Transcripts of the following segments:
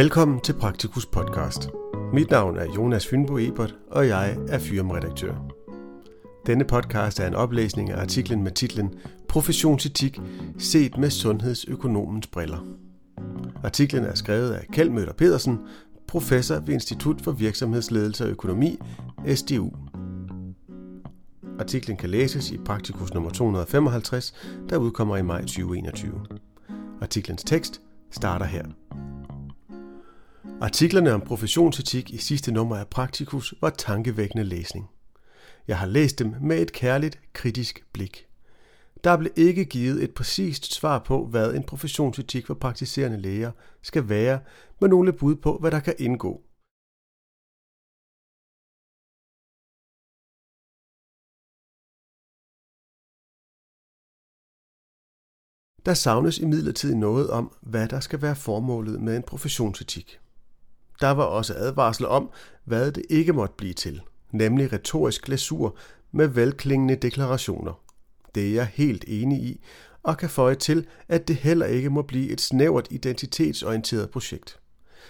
Velkommen til Praktikus podcast. Mit navn er Jonas Fynbo Ebert, og jeg er firmaredaktør. Denne podcast er en oplæsning af artiklen med titlen Professionsetik set med sundhedsøkonomens briller. Artiklen er skrevet af Kjeld Møller Pedersen, professor ved Institut for Virksomhedsledelse og Økonomi, SDU. Artiklen kan læses i Praktikus nummer 255, der udkommer i maj 2021. Artiklens tekst starter her. Artiklerne om professionsetik i sidste nummer af Praktikus var tankevækkende læsning. Jeg har læst dem med et kærligt, kritisk blik. Der blev ikke givet et præcist svar på, hvad en professionsetik for praktiserende læger skal være, men nogle bud på, hvad der kan indgå. Der savnes imidlertid noget om, hvad der skal være formålet med en professionsetik. Der var også advarsel om, hvad det ikke måtte blive til, nemlig retorisk glasur med velklingende deklarationer. Det er jeg helt enig i, og kan føje til, at det heller ikke må blive et snævert identitetsorienteret projekt.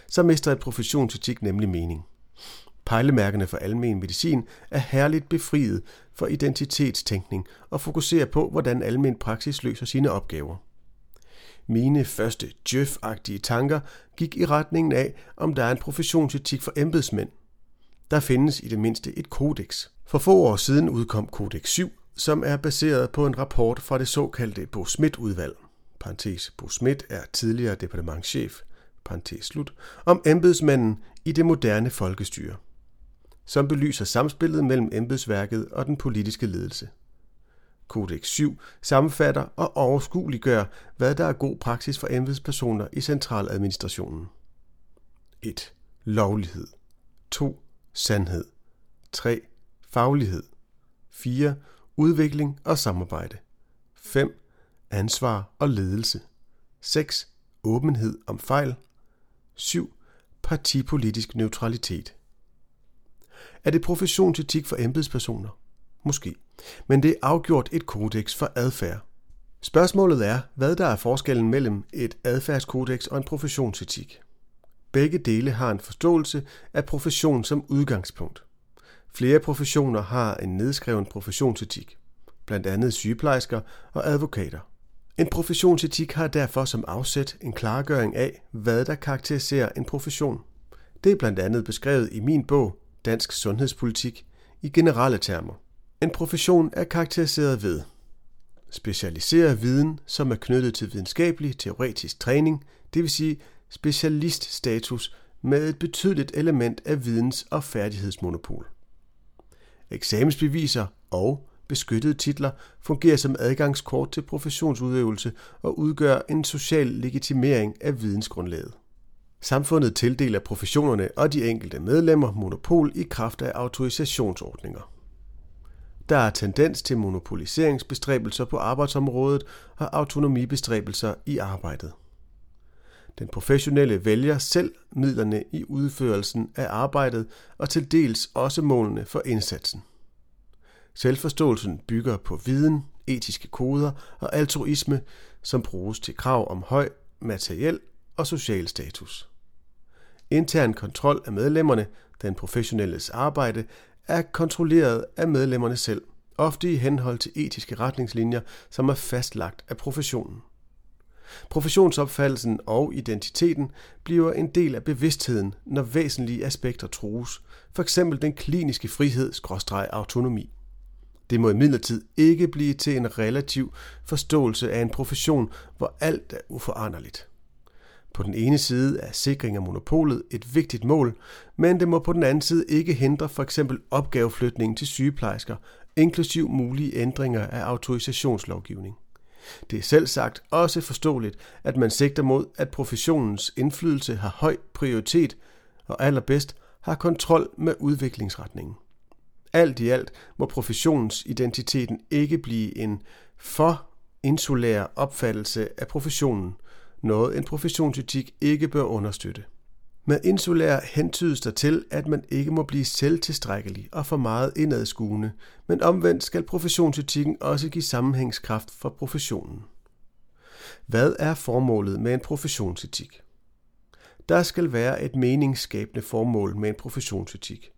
Så mister et professionsetik nemlig mening. Pejlemærkerne for almen medicin er herligt befriet for identitetstænkning og fokuserer på, hvordan almen praksis løser sine opgaver. Mine første djøf tanker gik i retningen af, om der er en professionsetik for embedsmænd. Der findes i det mindste et kodex. For få år siden udkom Kodex 7, som er baseret på en rapport fra det såkaldte Bo Schmidt-udvalg. Parentes, Bo Schmidt er tidligere departementschef, parentes slut, om embedsmanden i det moderne folkestyre, som belyser samspillet mellem embedsværket og den politiske ledelse. Kodex 7 sammenfatter og overskueliggør, hvad der er god praksis for embedspersoner i centraladministrationen. 1. Lovlighed. 2. Sandhed. 3. Faglighed. 4. Udvikling og samarbejde. 5. Ansvar og ledelse. 6. Åbenhed om fejl. 7. Partipolitisk neutralitet. Er det professionsetik for embedspersoner? Måske. Men det er afgjort et kodex for adfærd. Spørgsmålet er, hvad der er forskellen mellem et adfærdskodex og en professionsetik. Begge dele har en forståelse af profession som udgangspunkt. Flere professioner har en nedskreven professionsetik, blandt andet sygeplejersker og advokater. En professionsetik har derfor som afsæt en klargøring af, hvad der karakteriserer en profession. Det er blandt andet beskrevet i min bog Dansk Sundhedspolitik i generelle termer. En profession er karakteriseret ved specialiseret viden, som er knyttet til videnskabelig teoretisk træning, det vil sige specialiststatus med et betydeligt element af videns- og færdighedsmonopol. Eksamensbeviser og beskyttede titler fungerer som adgangskort til professionsudøvelse og udgør en social legitimering af vidensgrundlaget. Samfundet tildeler professionerne og de enkelte medlemmer monopol i kraft af autorisationsordninger. Der er tendens til monopoliseringsbestræbelser på arbejdsområdet og autonomibestræbelser i arbejdet. Den professionelle vælger selv midlerne i udførelsen af arbejdet og til dels også målene for indsatsen. Selvforståelsen bygger på viden, etiske koder og altruisme, som bruges til krav om høj materiel og social status. Intern kontrol af medlemmerne, den professionelles arbejde, er kontrolleret af medlemmerne selv, ofte i henhold til etiske retningslinjer, som er fastlagt af professionen. Professionsopfattelsen og identiteten bliver en del af bevidstheden, når væsentlige aspekter trues, f.eks. den kliniske frihed-autonomi. Det må imidlertid ikke blive til en relativ forståelse af en profession, hvor alt er uforanderligt. På den ene side er sikring af monopolet et vigtigt mål, men det må på den anden side ikke hindre for eksempel opgaveflytningen til sygeplejersker, inklusiv mulige ændringer af autorisationslovgivning. Det er selv sagt også forståeligt, at man sigter mod, at professionens indflydelse har høj prioritet og allerbedst har kontrol med udviklingsretningen. Alt i alt må professionens identiteten ikke blive en for insulær opfattelse af professionen – noget en professionsetik ikke bør understøtte. Med insulær hentydes der til, at man ikke må blive selvtilstrækkelig og for meget indadskuende, men omvendt skal professionsetikken også give sammenhængskraft for professionen. Hvad er formålet med en professionsetik? Der skal være et meningsskabende formål med en professionsetik.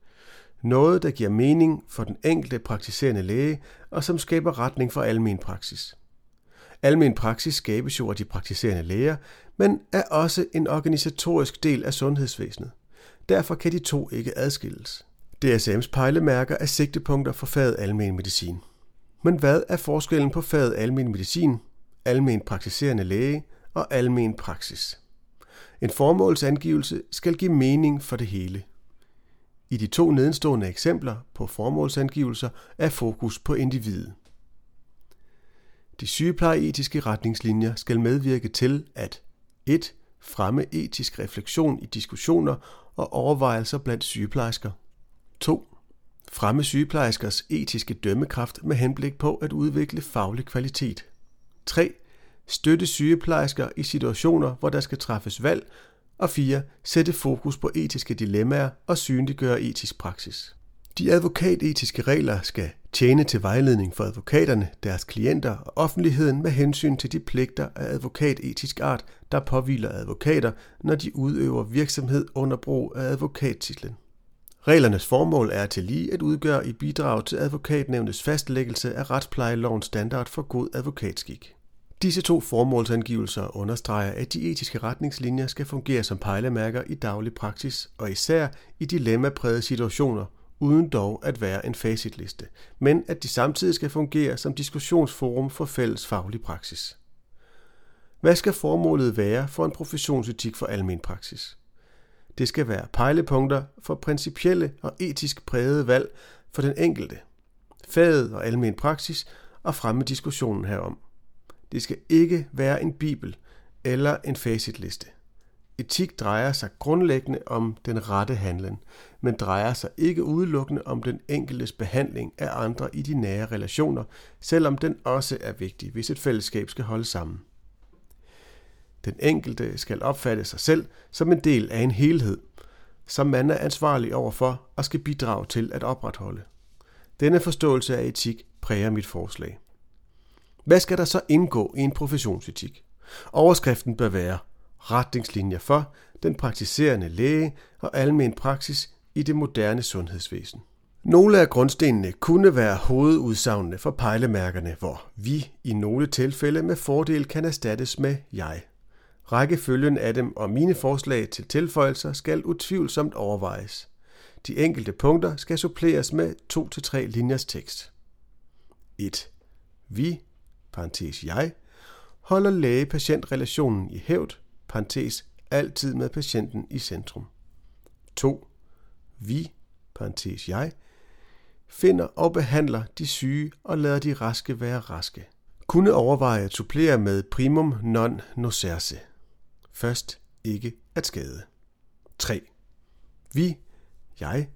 Noget, der giver mening for den enkelte praktiserende læge, og som skaber retning for almen praksis. Almen praksis skabes jo af de praktiserende læger, men er også en organisatorisk del af sundhedsvæsenet. Derfor kan de to ikke adskilles. DSM's pejlemærker er sigtepunkter for faget almen medicin. Men hvad er forskellen på faget almen medicin, almen praktiserende læge og almen praksis? En formålsangivelse skal give mening for det hele. I de to nedenstående eksempler på formålsangivelser er fokus på individet. De sygeplejeetiske retningslinjer skal medvirke til at 1. fremme etisk refleksion i diskussioner og overvejelser blandt sygeplejersker. 2. Fremme sygeplejerskers etiske dømmekraft med henblik på at udvikle faglig kvalitet. 3. Støtte sygeplejersker i situationer, hvor der skal træffes valg. Og 4. Sætte fokus på etiske dilemmaer og synliggøre etisk praksis. De advokatetiske regler skal tjene til vejledning for advokaterne, deres klienter og offentligheden med hensyn til de pligter af advokatetisk art, der påviler advokater, når de udøver virksomhed under brug af advokattitlen. Reglernes formål er til lige at udgøre i bidrag til advokatnævnets fastlæggelse af retsplejelovens standard for god advokatskik. Disse to formålsangivelser understreger, at de etiske retningslinjer skal fungere som pejlemærker i daglig praksis og især i dilemmaprægede situationer, uden dog at være en facitliste, men at de samtidig skal fungere som diskussionsforum for fælles faglig praksis. Hvad skal formålet være for en professionsetik for almen praksis? Det skal være pejlepunkter for principielle og etisk prægede valg for den enkelte, faget og almen praksis og fremme diskussionen herom. Det skal ikke være en bibel eller en facitliste. Etik drejer sig grundlæggende om den rette handlen, men drejer sig ikke udelukkende om den enkeltes behandling af andre i de nære relationer, selvom den også er vigtig, hvis et fællesskab skal holde sammen. Den enkelte skal opfatte sig selv som en del af en helhed, som man er ansvarlig overfor og skal bidrage til at opretholde. Denne forståelse af etik præger mit forslag. Hvad skal der så indgå i en professionsetik? Overskriften bør være retningslinjer for den praktiserende læge og almen praksis i det moderne sundhedsvæsen. Nogle af grundstenene kunne være hovedudsagnene for pejlemærkerne, hvor vi i nogle tilfælde med fordel kan erstattes med jeg. Rækkefølgen af dem og mine forslag til tilføjelser skal utvivlsomt overvejes. De enkelte punkter skal suppleres med 2-3 linjers tekst. 1. Vi, parentes jeg, holder læge-patient-relationen i hævd, parentes altid med patienten i centrum. 2. Vi, parentes jeg, finder og behandler de syge og lader de raske være raske. Kunne overveje at supplere med primum non nocere. Først ikke at skade. 3. Vi, jeg,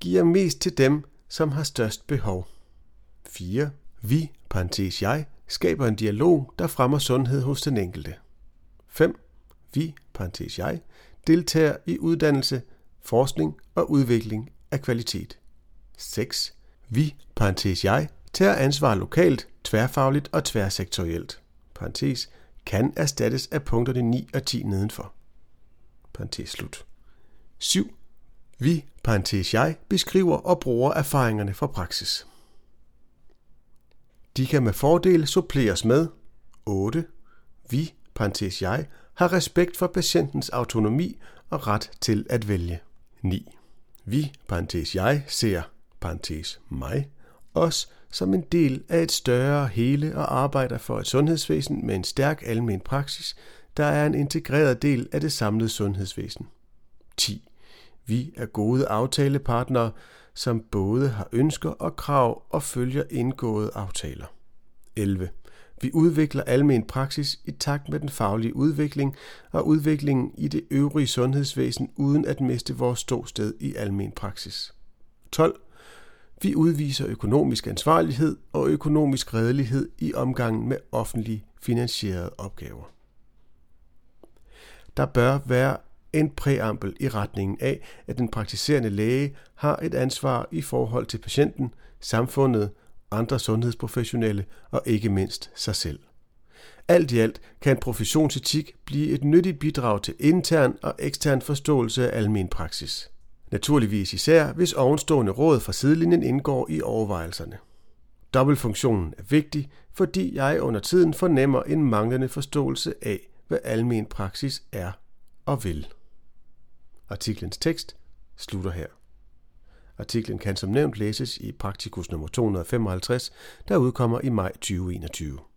giver mest til dem, som har størst behov. 4. Vi, parentes jeg, skaber en dialog, der fremmer sundhed hos den enkelte. 5. Vi, parentes jeg, deltager i uddannelse, forskning og udvikling af kvalitet. 6. Vi, parentes jeg, tager ansvar lokalt, tværfagligt og tværsektorielt. Parentes, kan erstattes af punkterne 9 og 10 nedenfor. Parentes slut. 7. Vi, parentes jeg, beskriver og bruger erfaringerne fra praksis. De kan med fordel suppleres med 8. Vi, parentes jeg, har respekt for patientens autonomi og ret til at vælge. 9. Vi, parentes jeg, ser, parentes mig, os som en del af et større hele og arbejder for et sundhedsvæsen med en stærk almen praksis, der er en integreret del af det samlede sundhedsvæsen. 10. Vi er gode aftalepartnere, som både har ønsker og krav og følger indgåede aftaler. 11. Vi udvikler almen praksis i takt med den faglige udvikling og udviklingen i det øvrige sundhedsvæsen uden at miste vores ståsted i almen praksis. 12. Vi udviser økonomisk ansvarlighed og økonomisk redelighed i omgangen med offentligt finansierede opgaver. Der bør være en præambel i retningen af, at den praktiserende læge har et ansvar i forhold til patienten, samfundet, andre sundhedsprofessionelle og ikke mindst sig selv. Alt i alt kan professionsetik blive et nyttigt bidrag til intern og ekstern forståelse af almen praksis. Naturligvis især, hvis ovenstående råd fra sidelinjen indgår i overvejelserne. Dobbeltfunktionen er vigtig, fordi jeg under tiden fornemmer en manglende forståelse af, hvad almen praksis er og vil. Artiklens tekst slutter her. Artiklen kan som nævnt læses i Praktikus nummer 255, der udkommer i maj 2021.